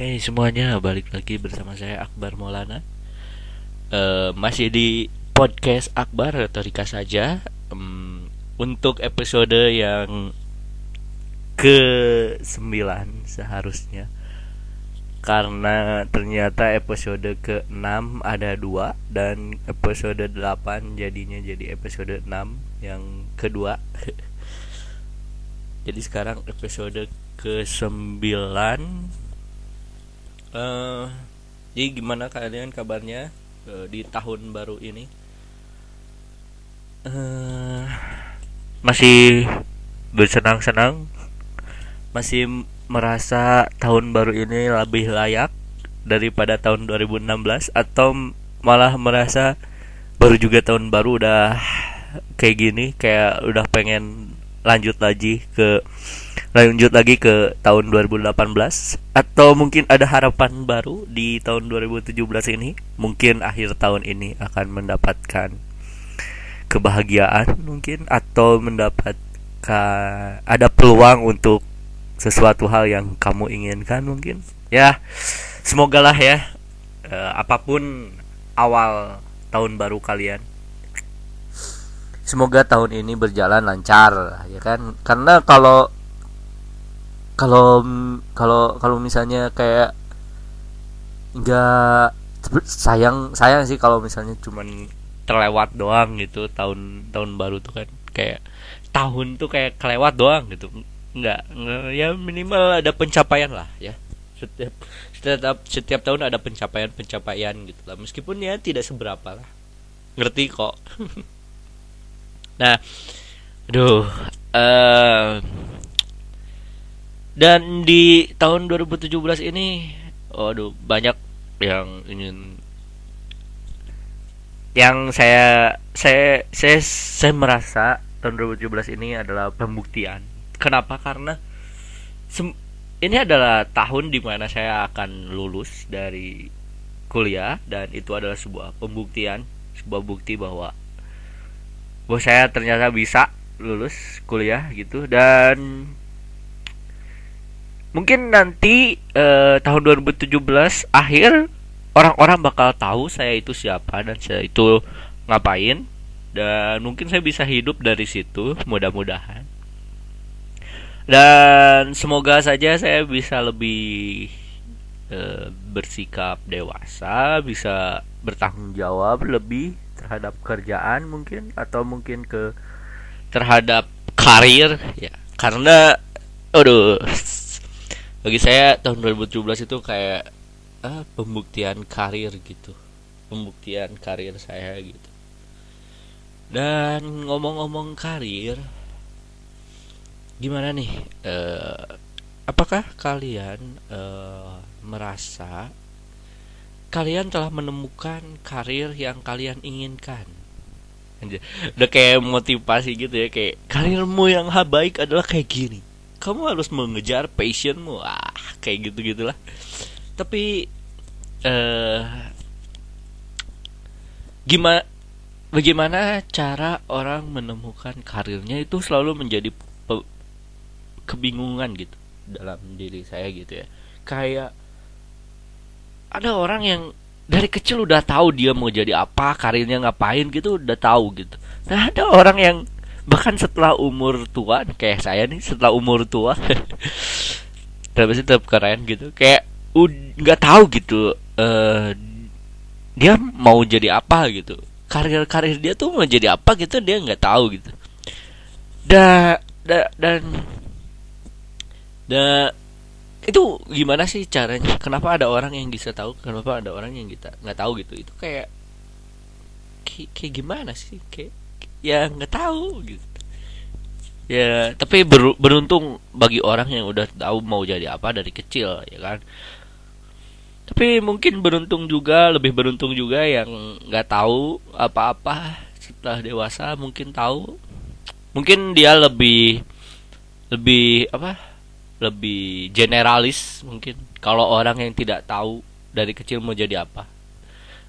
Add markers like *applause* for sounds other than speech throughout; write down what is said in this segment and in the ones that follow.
Hey semuanya, balik lagi bersama saya Akbar Maulana. Uh, masih di podcast Akbar retorika saja. Um, untuk episode yang ke 9 seharusnya. Karena ternyata episode ke-6 ada dua dan episode 8 jadinya jadi episode 6 yang kedua. *laughs* jadi sekarang episode ke-9 uh, jadi gimana kalian kabarnya uh, di tahun baru ini? Uh, masih bersenang-senang masih merasa tahun baru ini lebih layak daripada tahun 2016 atau malah merasa baru juga tahun baru udah kayak gini kayak udah pengen lanjut lagi ke lanjut lagi ke tahun 2018 atau mungkin ada harapan baru di tahun 2017 ini? Mungkin akhir tahun ini akan mendapatkan kebahagiaan mungkin? Atau mendapatkan ada peluang untuk sesuatu hal yang kamu inginkan mungkin? Ya semoga lah ya eh, apa pun awal tahun baru kalian. Semoga tahun ini berjalan lancar ya kan? Karena kalau kalau kalau kalau misalnya kayak nggak sayang sayang sih kalau misalnya cuman terlewat doang gitu tahun tahun baru tuh kan. Kayak tahun tuh kayak kelewat doang gitu. Nggak, nggak ya minimal ada pencapaian lah ya. Setiap setiap setiap tahun ada pencapaian pencapaian gitu lah. Meskipun ya tidak seberapa lah. Ngerti kok. *laughs* Nah, aduh. Uh, dan di tahun 2017 ini, waduh banyak yang ingin yang saya saya saya saya merasa tahun 2017 ini adalah pembuktian. Kenapa? Karena ini adalah tahun di mana saya akan lulus dari kuliah dan itu adalah sebuah pembuktian, sebuah bukti bahwa bahwa saya ternyata bisa lulus kuliah gitu dan mungkin nanti eh, tahun 2017 akhir orang-orang bakal tahu saya itu siapa dan saya itu ngapain. Dan mungkin saya bisa hidup dari situ mudah-mudahan. Dan semoga saja saya bisa lebih eh, bersikap dewasa bisa bertanggung jawab lebih terhadap kerjaan mungkin atau mungkin ke terhadap karir ya. Karena aduh bagi saya tahun 2017 itu kayak ah, pembuktian karir gitu pembuktian karir saya gitu dan ngomong-ngomong karir gimana nih uh, apakah kalian uh, merasa kalian telah menemukan karir yang kalian inginkan. Udah kayak motivasi gitu ya kayak karirmu yang baik adalah kayak gini. Kamu harus mengejar passionmu. Ah, kayak gitu gitulah. Tapi uh, gimana bagaimana cara orang menemukan karirnya itu selalu menjadi kebingungan gitu dalam diri saya gitu ya. Kayak ada orang yang dari kecil udah tahu dia mau jadi apa karirnya ngapain gitu udah tahu gitu nah ada orang yang bahkan setelah umur tua kayak saya nih setelah umur tua *laughs* tapi tetap keren gitu. Kayak nggak tahu gitu uh, dia mau jadi apa gitu. Karir karir dia tuh mau jadi apa gitu dia nggak tahu gitu. Da, da dan da itu gimana sih caranya? Kenapa ada orang yang bisa tahu? Kenapa ada orang yang kita nggak tahu gitu? Itu kayak, kayak gimana sih? Kayak ya nggak tahu gitu. Ya tapi ber, beruntung bagi orang yang udah tahu mau jadi apa dari kecil ya kan? Tapi mungkin beruntung juga lebih beruntung juga yang nggak tahu apa-apa setelah dewasa mungkin tahu. Mungkin dia lebih lebih apa? Lebih generalis mungkin. Kalau orang yang tidak tahu dari kecil mau jadi apa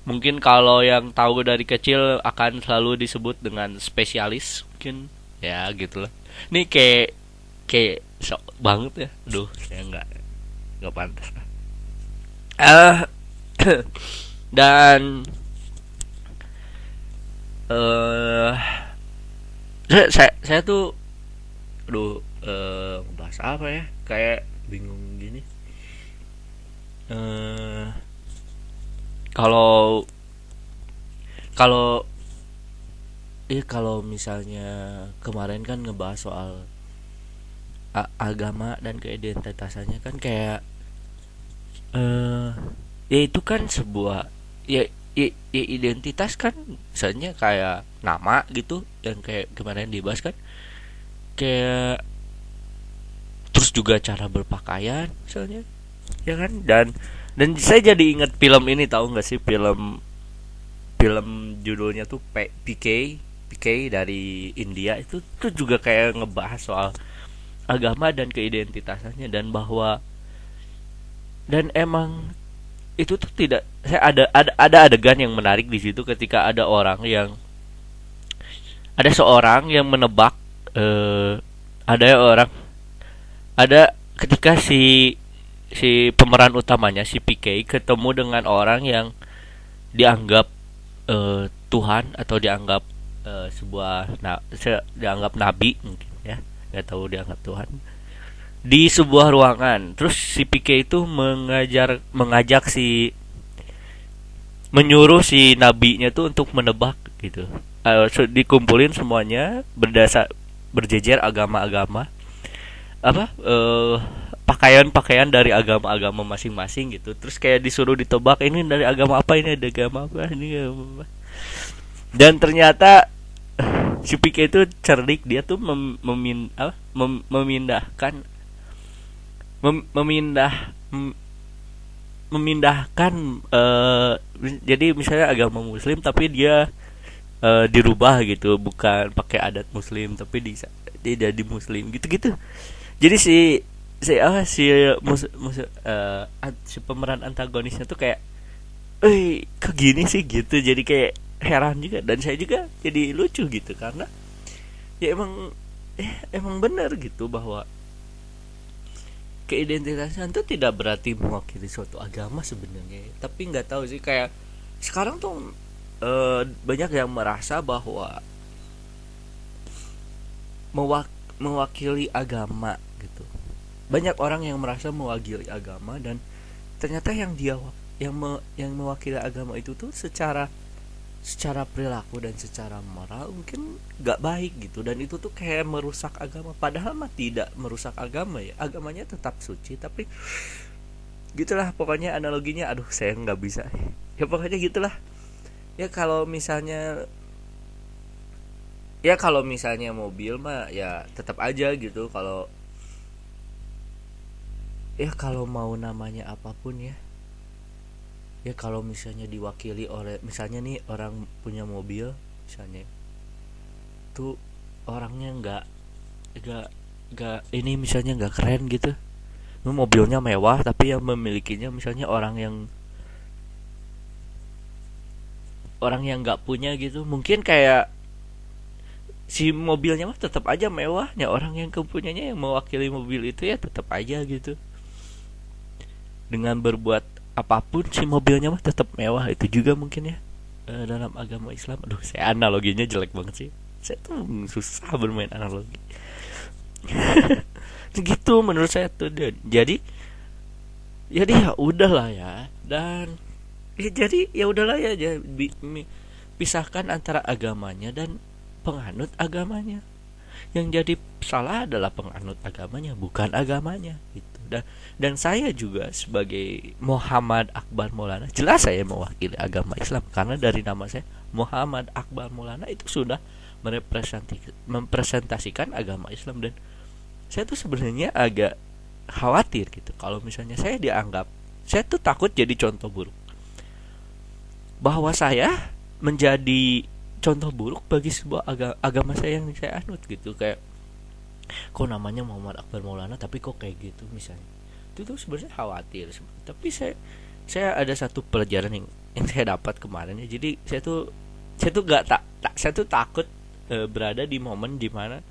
mungkin kalau yang tahu dari kecil akan selalu disebut dengan spesialis mungkin. Ya gitulah. Ini kayak kayak sok banget ya. Aduh saya nggak nggak pantas. Lah uh, *coughs* dan uh, saya, saya tuh aduh uh, bahas apa ya? Kayak bingung gini. Uh, kalau kalau eh kalau misalnya kemarin kan ngebahas soal agama dan keidentitasannya kan kayak eh ya itu kan sebuah ya, ya, ya identitas kan misalnya kayak nama gitu yang kayak kemarin dibahas kan kayak terus juga cara berpakaian misalnya ya kan? Dan dan saya jadi ingat film ini tahu nggak sih? Film film judulnya tuh P PK PK dari India. Itu tuh juga kayak ngebahas soal agama dan keidentitasannya dan bahwa dan emang itu tuh tidak saya ada ada ada adegan yang menarik di situ ketika ada orang yang ada seorang yang menebak eh, ada orang ada ketika si si pemeran utamanya si PK ketemu dengan orang yang dianggap eh, Tuhan atau dianggap eh, sebuah na, se, dianggap nabi mungkin ya nggak tahu dianggap Tuhan di sebuah ruangan. Terus si PK itu mengajar mengajak si menyuruh si nabinya tuh untuk menebak gitu. Uh, dikumpulin semuanya berdasar berjejer agama-agama apa uh, pakaian-pakaian dari agama-agama masing-masing gitu. Terus kayak disuruh ditebak ini dari agama apa ini? Dari agama apa ini? Apa. dan ternyata si PK itu cerdik. Dia tuh mem, memin, apa, mem, memindahkan mem memindah mem memindahkan uh, jadi misalnya agama muslim tapi dia uh, dirubah gitu. Bukan pakai adat muslim tapi di dia jadi muslim gitu-gitu jadi si si apa si mus, mus, uh, si pemeran antagonisnya tuh kayak eh kok gini sih? Gitu. Jadi kayak heran juga. Dan saya juga jadi lucu gitu. Karena ya emang eh, emang benar gitu bahwa keidentitasan itu tidak berarti mewakili suatu agama sebenarnya. Tapi nggak tahu sih kayak sekarang tuh e, banyak yang merasa bahwa mewak mewakili agama banyak orang yang merasa mewakili agama dan ternyata yang dia yang me, yang mewakili agama itu tuh secara secara perilaku dan secara moral mungkin gak baik gitu. Dan itu tuh kayak merusak agama. Padahal mah tidak merusak agama ya. Agamanya tetap suci tapi gitulah pokoknya analoginya. Aduh saya nggak bisa. Ya pokoknya gitulah. Ya kalau misalnya ya kalau misalnya mobil mah ya tetap aja gitu. Kalau ya kalau mau namanya apa pun ya. Ya kalau misalnya diwakili oleh misalnya nih orang punya mobil misalnya tuh orangnya nggak nggak nggak ini misalnya nggak keren gitu. Mobilnya mewah tapi yang memilikinya misalnya orang yang orang yang nggak punya gitu. Mungkin kayak si mobilnya mah tetap aja mewahnya orang yang kepunyanya yang mewakili mobil itu ya tetap aja gitu dengan berbuat apa pun si mobilnya mah tetap mewah. Itu juga mungkin ya e, dalam agama Islam. Aduh saya analoginya jelek banget sih. Saya tuh susah bermain analogi. *laughs* Gitu menurut saya tuh. Dan jadi jadi ya udahlah ya. Dan ya jadi ya udahlah ya. Jadi pisahkan antara agamanya dan penganut agamanya yang jadi salah adalah penganut agamanya bukan agamanya gitu. Dan dan saya juga sebagai Muhammad Akbar Maulana jelas saya mewakili agama Islam karena dari nama saya Muhammad Akbar Maulana itu sudah merepresentasikan agama Islam. Dan saya tuh sebenarnya agak khawatir gitu. Kalau misalnya saya dianggap saya tuh takut jadi contoh buruk. Bahwa saya menjadi contoh buruk bagi sebuah agama, agama saya yang saya anut gitu kayak kok namanya Muhammad Akbar Maulana tapi kok kayak gitu? misalnya. Itu tuh sebenarnya khawatir tapi saya saya ada satu pelajaran yang yang saya dapat kemarin ya. Jadi saya tuh saya tuh gak tak, tak saya tuh takut e, berada di momen di mana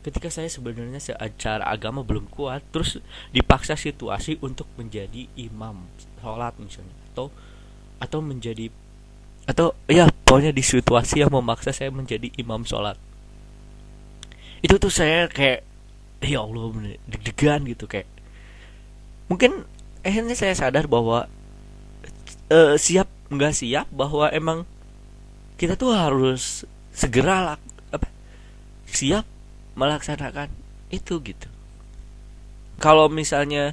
ketika saya sebenarnya secara agama belum kuat terus dipaksa situasi untuk menjadi imam sholat misalnya atau atau menjadi atau ya pokoknya di situasi yang memaksa saya menjadi imam sholat. Itu tuh saya kayak ya Allah deg-degan gitu kayak. Mungkin akhirnya saya sadar bahwa uh, siap nggak siap bahwa emang kita tuh harus segera lak, apa siap melaksanakan itu gitu. Kalau misalnya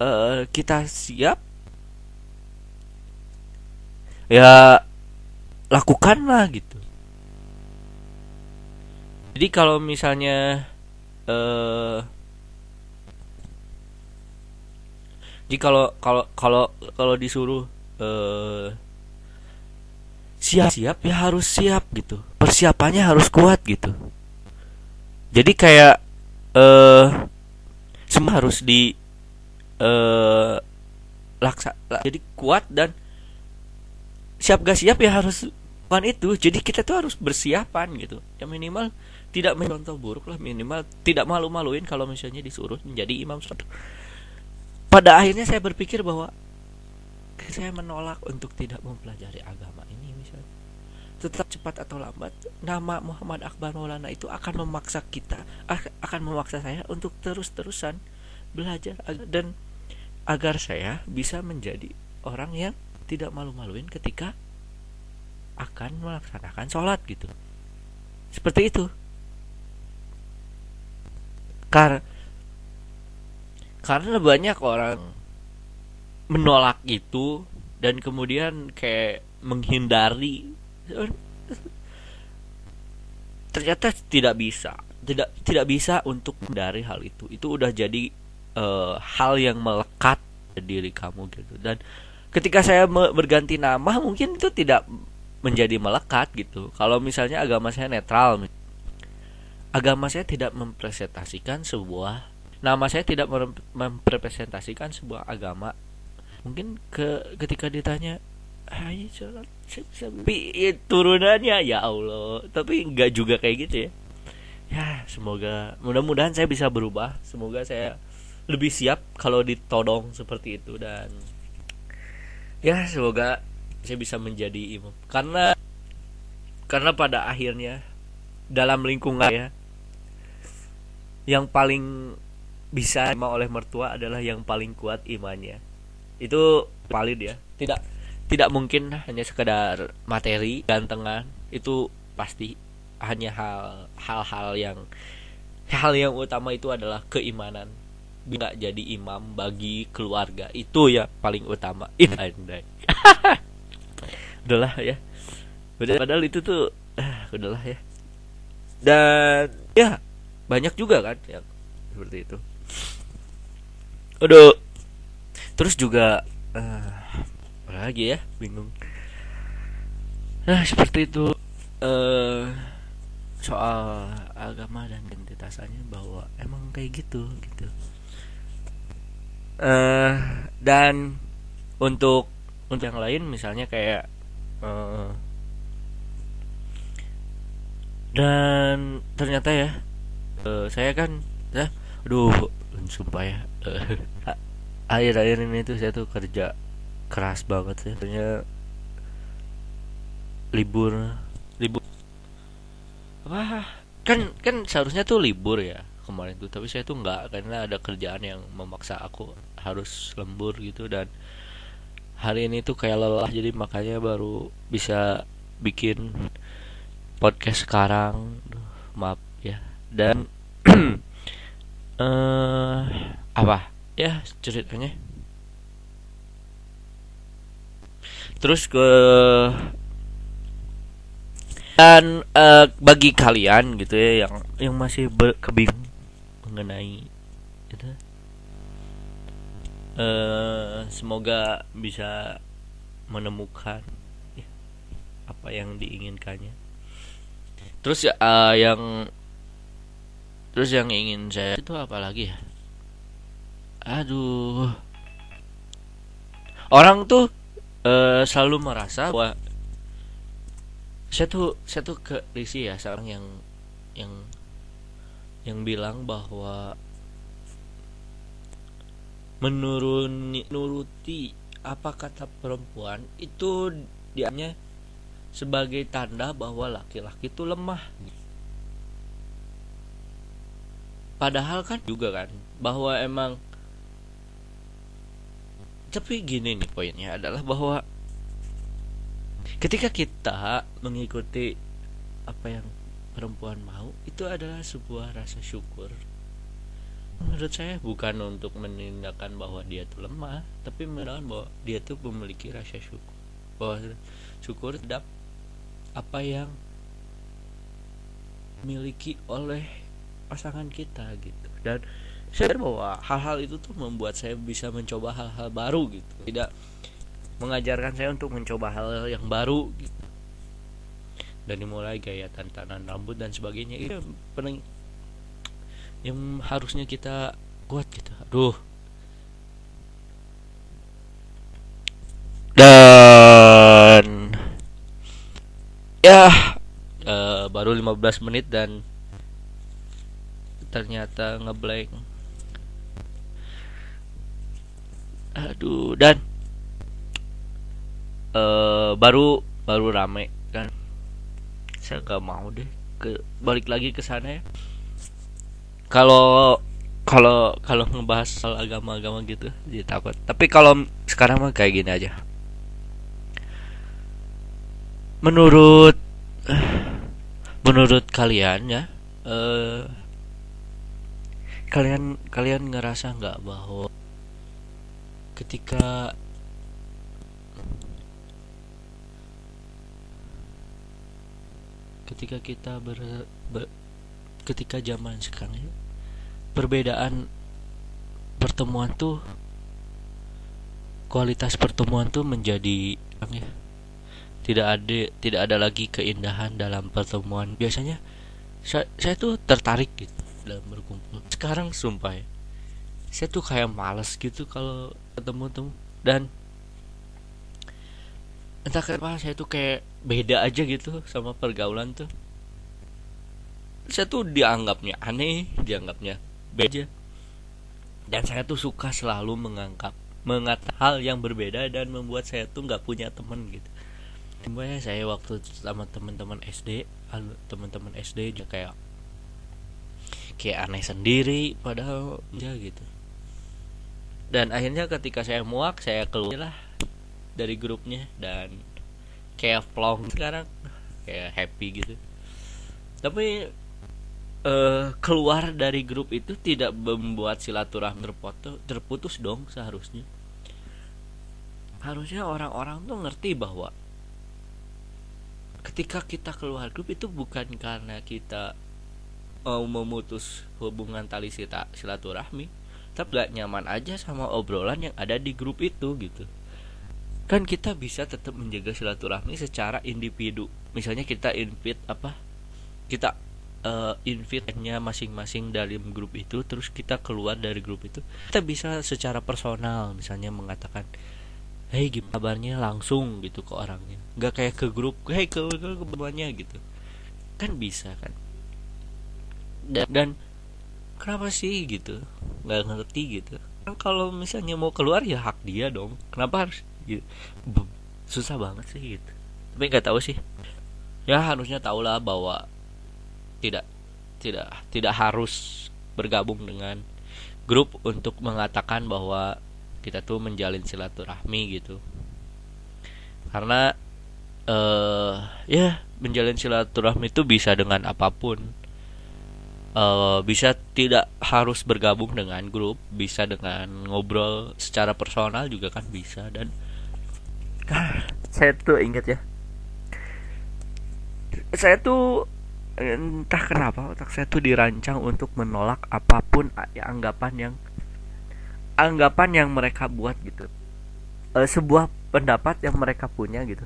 uh, kita siap ya lakukanlah gitu. Jadi kalau misalnya uh, jadi kalau kalau kalau kalau disuruh uh, siap-siap ya harus siap gitu. Persiapannya harus kuat gitu. Jadi kayak uh, semua harus di uh, laksa jadi kuat dan siap gak siap ya harus bukan itu. Jadi kita tuh harus bersiapan gitu. Ya minimal tidak mencontoh buruk lah minimal tidak malu-maluin kalau misalnya disuruh menjadi imam sholat pada akhirnya saya berpikir bahwa saya menolak untuk tidak mempelajari agama ini misalnya. Tetap cepat atau lambat nama Muhammad Akbar Maulana itu akan memaksa kita akan memaksa saya untuk terus-terusan belajar dan agar saya bisa menjadi orang yang tidak malu-maluin ketika akan melaksanakan sholat gitu. Seperti itu. Kar karena banyak orang menolak itu dan kemudian kayak menghindari. Ternyata tidak bisa tidak tidak bisa untuk menghindari hal itu. Itu udah jadi uh, hal yang melekat di diri kamu gitu. Dan ketika saya berganti nama mungkin itu tidak menjadi melekat gitu. Kalau misalnya agama saya netral agama saya tidak mempresentasikan sebuah nama saya tidak mempresentasikan sebuah agama. Mungkin ke ketika ditanya sholat tapi ya, turunannya ya Allah. Tapi nggak juga kayak gitu ya. Ya semoga mudah-mudahan saya bisa berubah. Semoga saya lebih siap kalau ditodong seperti itu dan ya semoga saya bisa menjadi imam karena karena pada akhirnya dalam lingkungan ya yang paling bisa terima oleh mertua adalah yang paling kuat imannya. Itu valid ya. Tidak tidak mungkin hanya sekedar materi gantengan. Itu pasti hanya hal hal-hal yang hal yang utama itu adalah keimanan nggak jadi imam bagi keluarga. Itu ya paling utama. Ini *laughs* udahlah ya. Udah padahal itu tuh ah, udahlah ya. Dan ya banyak juga kan yang seperti itu. Aduh. Terus juga uh, lagi ya? Bingung. Nah seperti itu. Uh, soal agama dan identitasannya bahwa emang kayak gitu gitu. Uh, dan untuk untuk yang lain misalnya kayak uh, dan ternyata ya uh, saya kan ya aduh sumpah ya uh, *laughs* akhir-akhir ini tuh saya tuh kerja keras banget ya ternyata libur wah. Kan kan seharusnya tuh libur ya kemarin tuh tapi saya tuh nggak karena ada kerjaan yang memaksa aku harus lembur gitu dan hari ini tuh kayak lelah jadi makanya baru bisa bikin podcast sekarang. Maaf ya. Dan uh, *clears throat* apa? Ya ceritanya. Terus ke dan uh, bagi kalian gitu ya yang yang masih kebingung mengenai itu uh, semoga bisa menemukan ya, apa yang diinginkannya. Terus ya uh, yang terus yang ingin saya itu apa lagi ya? Aduh. Orang tuh uh, selalu merasa bahwa saya tuh saya tuh ke risi ya seorang yang yang yang bilang bahwa menuruni nuruti apa kata perempuan itu dianya sebagai tanda bahwa laki-laki itu lemah. Padahal kan juga kan bahwa emang tapi gini nih poinnya adalah bahwa ketika kita mengikuti apa yang perempuan mau itu adalah sebuah rasa syukur. Menurut saya bukan untuk menindakkan bahwa dia itu lemah tapi menandakan bahwa dia tuh memiliki rasa syukur. Bahwa syukur terhadap apa yang dimiliki oleh pasangan kita gitu. Dan saya bahwa hal-hal itu tuh membuat saya bisa mencoba hal-hal baru gitu. Tidak mengajarkan saya untuk mencoba hal yang baru. Dan dimulai gaya tantanan rambut dan sebagainya. Itu paling yang harusnya kita kuat gitu. Aduh. Dan ya uh, baru 15 menit dan ternyata ngeblank. Aduh dan uh, baru baru rame kan. Saya nggak mau deh ke balik lagi ke sana ya. Kalau kalau kalau ngebahas soal agama-agama gitu jadi takut. Tapi kalau sekarang mah kayak gini aja. Menurut menurut kalian ya uh, kalian kalian ngerasa nggak bahwa ketika ketika kita ber, ber ketika zaman sekarang ya perbedaan pertemuan tuh kualitas pertemuan tuh menjadi ya tidak ada tidak ada lagi keindahan dalam pertemuan. Biasanya saya, saya tuh tertarik gitu dalam berkumpul. Sekarang sumpah ya saya tuh kayak males gitu kalau ketemu temu dan entah kenapa saya tuh kayak beda aja gitu sama pergaulan tuh. Saya tuh dianggapnya aneh dianggapnya beda. Dan saya tuh suka selalu mengangkat mengatakan hal yang berbeda dan membuat saya tuh nggak punya teman gitu. Sebenarnya saya waktu sama teman-teman SD teman-teman SD juga kayak kayak aneh sendiri padahal ya gitu. Dan akhirnya ketika saya muak saya keluar lah dari grupnya dan kayak vlog sekarang. Kayak happy gitu. Tapi uh, keluar dari grup itu tidak membuat silaturahmi terputus, terputus dong seharusnya. Harusnya orang-orang tuh ngerti bahwa ketika kita keluar grup itu bukan karena kita mau memutus hubungan tali silaturahmi tapi gak nyaman aja sama obrolan yang ada di grup itu gitu kan kita bisa tetap menjaga silaturahmi secara individu. Misalnya kita invite apa kita uh, invite-nya masing-masing dalam grup itu terus kita keluar dari grup itu kita bisa secara personal misalnya mengatakan hey gimana kabarnya? Langsung gitu ke orangnya. Nggak kayak ke grup hey ke ke, ke, ke gitu. Kan bisa kan? Dan, dan kenapa sih gitu? Nggak ngerti gitu. Kan kalau misalnya mau keluar ya hak dia dong. Kenapa harus susah banget sih gitu. Tapi nggak tahu sih. Ya harusnya tahulah bahwa tidak tidak tidak harus bergabung dengan grup untuk mengatakan bahwa kita tuh menjalin silaturahmi gitu. Karena uh, ya menjalin silaturahmi itu bisa dengan apa pun. Uh, bisa tidak harus bergabung dengan grup bisa dengan ngobrol secara personal juga kan bisa. Dan saya tuh ingat ya. Saya tuh entah kenapa otak saya tuh dirancang untuk menolak apa pun ya, anggapan yang anggapan yang mereka buat gitu. E, sebuah pendapat yang mereka punya gitu.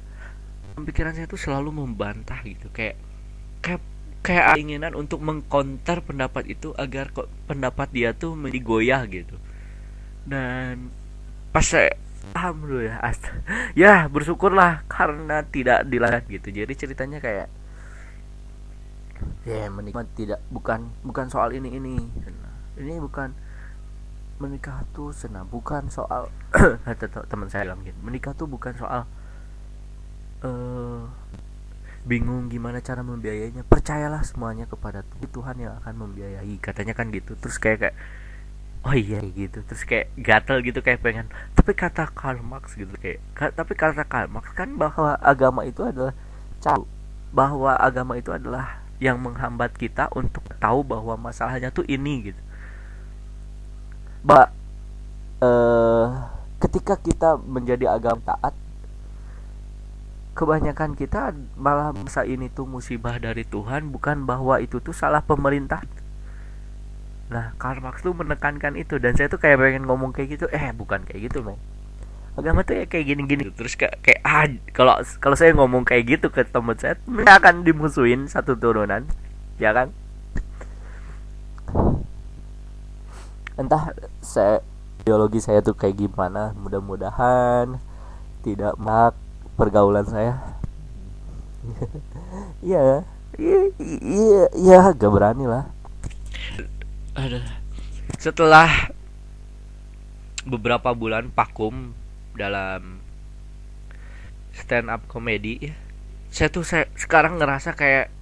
Pikiran saya tuh selalu membantah gitu kayak kayak kayak keinginan untuk mengkonter pendapat itu agar kok pendapat dia tuh menjadi goyah gitu. Dan pas saya paham dulu ya bersyukurlah karena tidak dilarang gitu. Jadi ceritanya kayak ya menikah tidak bukan bukan soal ini ini. Ini bukan menikah tuh senang bukan soal *clears throat* teman saya bilang gitu. Menikah tuh bukan soal uh, bingung gimana cara membiayainya. Percayalah semuanya kepada Tuhan yang akan membiayai katanya kan gitu. Terus kayak kayak oh iya gitu. Terus kayak gatel gitu kayak pengen tapi kata Karl Marx gitu. Kayak tapi kata Karl Marx kan bahwa agama itu adalah bahwa agama itu adalah yang menghambat kita untuk tahu bahwa masalahnya tuh ini gitu. Bah eh, ketika kita menjadi agama taat kebanyakan kita malah masa ini tuh musibah dari Tuhan bukan bahwa itu tuh salah pemerintah nah Karl Marx tuh menekankan itu dan saya tuh kayak pengen ngomong kayak gitu. Eh bukan kayak gitu men agama tuh ya kayak gini-gini. Terus kayak kayak ah kalau kalau saya ngomong kayak gitu ke temen saya *laughs* akan dimusuhin satu turunan ya kan? Entah saya biologi saya tuh kayak gimana mudah-mudahan tidak mak pergaulan saya. *laughs* Iya iya iya iya gak berani lah ada setelah beberapa bulan vakum dalam stand up comedy ya saya tuh saya sekarang ngerasa kayak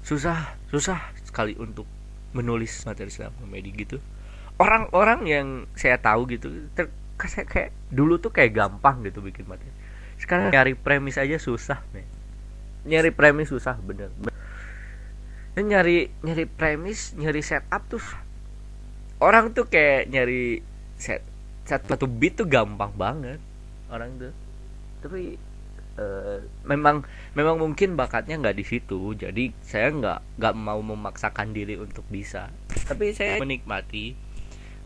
susah susah sekali untuk menulis materi stand up comedy gitu. Orang-orang yang saya tahu gitu ter kayak, kayak dulu tuh kayak gampang gitu bikin materi. Sekarang nyari premis aja susah nih nyari premis susah bener, bener. Dan nyari nyari premis nyari setup tuh. Orang tuh kayak nyari set satu beat tuh gampang banget orang tuh. Tapi uh, memang memang mungkin bakatnya nggak di situ. Jadi saya nggak nggak mau memaksakan diri untuk bisa. Tapi saya menikmati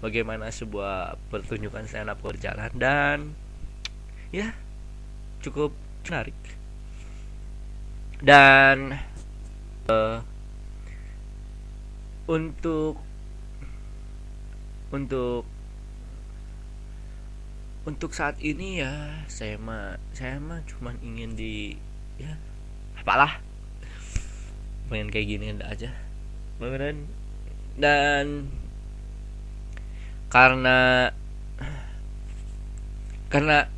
bagaimana sebuah pertunjukan stand up berjalan dan ya cukup menarik. Dan uh, untuk untuk untuk saat ini ya saya mah saya mah cuman ingin di ya apalah. Pengen kayak gini aja. Beneran. Dan karena karena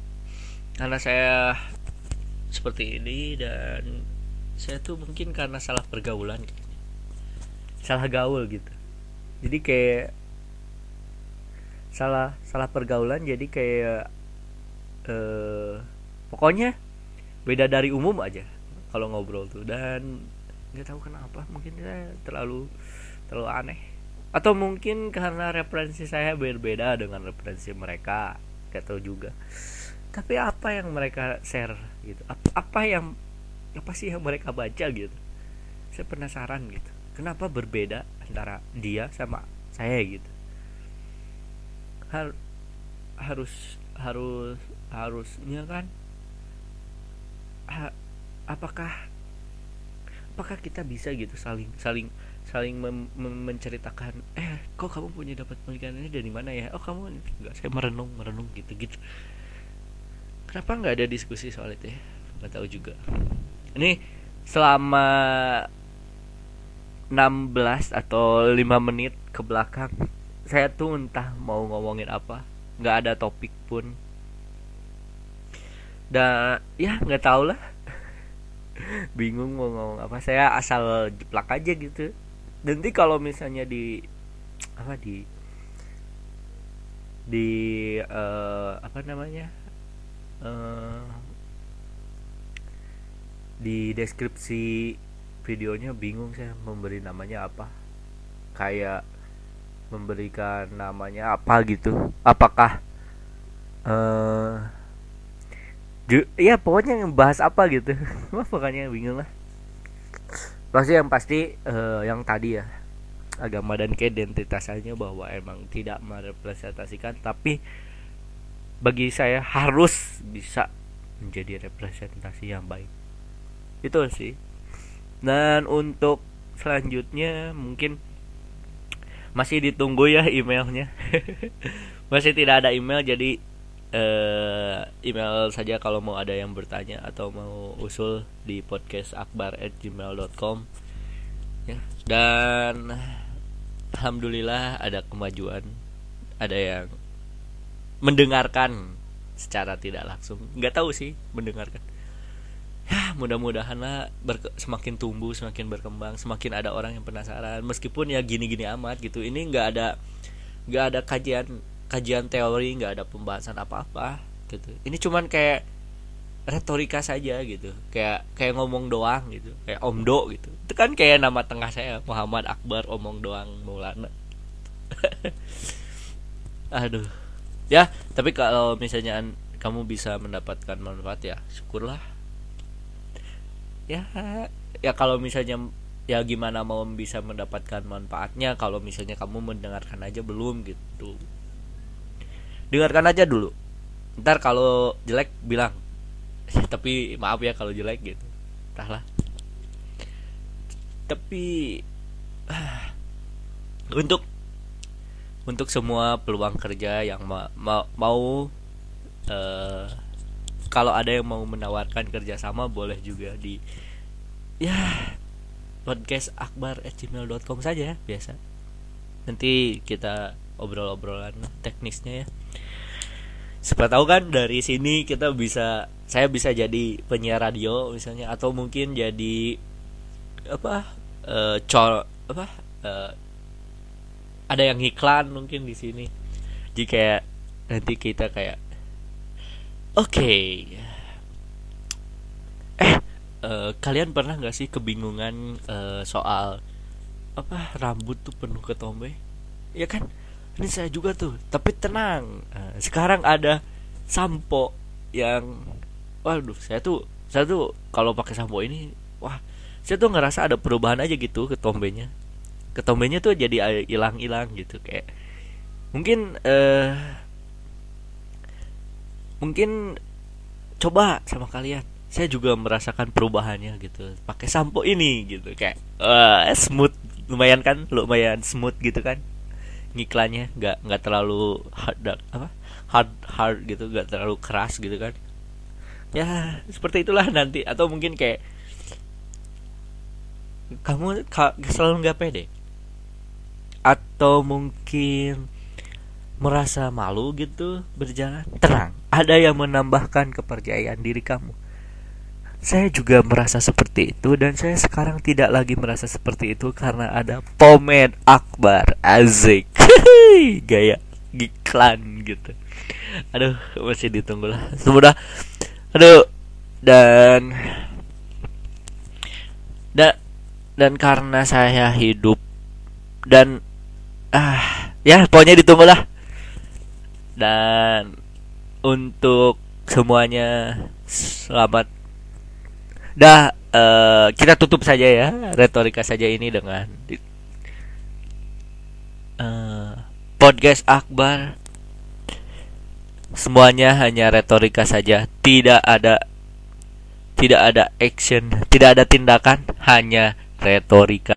karena saya seperti ini dan saya tuh mungkin karena salah pergaulan salah gaul gitu. Jadi kayak salah salah pergaulan jadi kayak eh pokoknya beda dari umum aja kalau ngobrol tuh. Dan nggak tahu kenapa mungkin saya terlalu terlalu aneh. Atau mungkin karena referensi saya berbeda dengan referensi mereka gak tahu juga. Tapi apa yang mereka share gitu? Apa, apa yang apa sih yang mereka baca gitu? Saya penasaran gitu kenapa berbeda antara dia sama saya gitu? Har, harus harus harusnya kan ha, apakah apakah kita bisa gitu saling saling saling mem menceritakan eh kok kamu punya dapat pernikahan ini dari mana ya? Oh kamu nggak saya merenung merenung gitu gitu. Kenapa nggak ada diskusi soal itu ya? Nggak tahu juga. Ini selama 16 atau 5 menit ke belakang saya tuh entah mau ngomongin apa nggak ada topik pun. Dan ya nggak tau lah. *laughs* Bingung mau ngomong apa saya asal jeplak aja gitu. Nanti kalau misalnya di apa di di uh, apa namanya uh, di deskripsi videonya bingung saya memberi namanya apa. Kayak memberikan namanya apa gitu. Apakah uh, ya pokoknya bahas apa gitu. *laughs* Wah pokoknya bingung lah. Pasti yang pasti uh, yang tadi ya agama dan keidentitasannya bahwa emang tidak merepresentasikan tapi bagi saya harus bisa menjadi representasi yang baik. Itu sih dan untuk selanjutnya mungkin masih ditunggu ya emailnya. *laughs* Masih tidak ada email jadi uh, email saja kalau mau ada yang bertanya atau mau usul di podcast akbar at gmail.com ya. Dan alhamdulillah ada kemajuan ada yang mendengarkan secara tidak langsung. Nggak tahu sih mendengarkan ya mudah-mudahan lah semakin tumbuh semakin berkembang semakin ada orang yang penasaran. Meskipun ya gini-gini amat gitu ini nggak ada nggak ada kajian kajian teori nggak ada pembahasan apa-apa gitu. Ini cuman kayak retorika saja gitu. Kayak kayak ngomong doang gitu kayak omdo gitu. Itu kan kayak nama tengah saya Muhammad Akbar omong doang Maulana. *laughs* Aduh. Ya tapi kalau misalnya kamu bisa mendapatkan manfaat ya syukurlah ya ya kalau misalnya ya gimana mau bisa mendapatkan manfaatnya kalau misalnya kamu mendengarkan aja belum gitu. Dengarkan aja dulu. Ntar kalau jelek bilang. *laughs* Tapi maaf ya kalau jelek gitu. Entahlah tapi *sighs* untuk untuk semua peluang kerja yang ma ma mau uh, kalau ada yang mau menawarkan kerjasama boleh juga di ya podcast akbar gmail.com saja biasa. Nanti kita obrol-obrolan teknisnya ya. Siapa tahu kan dari sini kita bisa saya bisa jadi penyiar radio misalnya atau mungkin jadi apa uh, col apa uh, ada yang iklan mungkin di sini. Jika nanti kita kayak oke. Okay. eh uh, kalian pernah nggak sih kebingungan uh, soal apa rambut tuh penuh ketombe ya kan? Ini saya juga tuh tapi tenang. Uh, sekarang ada sampo yang waduh saya tuh saya tuh kalau pakai sampo ini wah saya tuh ngerasa ada perubahan aja gitu ketombenya ketombenya tuh jadi hilang-hilang gitu kayak. Mungkin uh, mungkin coba sama kalian. Saya juga merasakan perubahannya gitu. Pakai sampo ini gitu. Kayak uh, smooth. Lumayan kan? Lumayan smooth gitu kan? Ngiklannya nggak nggak terlalu hard apa? Hard hard gitu. Nggak terlalu keras gitu kan? Ya seperti itulah nanti. Atau mungkin kayak kamu selalu nggak pede? Atau mungkin merasa malu gitu berjalan tenang ada yang menambahkan kepercayaan diri kamu. Saya juga merasa seperti itu dan saya sekarang tidak lagi merasa seperti itu karena ada pomade akbar azik *laughs* gaya iklan gitu. Aduh masih ditunggu lah. Semudah aduh dan dan dan karena saya hidup dan ah ya pokoknya ditunggu lah. Dan untuk semuanya selamat. Dah uh, kita tutup saja ya retorika saja ini dengan uh, podcast Akbar. Semuanya hanya retorika saja. Tidak ada tidak ada action tidak ada tindakan hanya retorika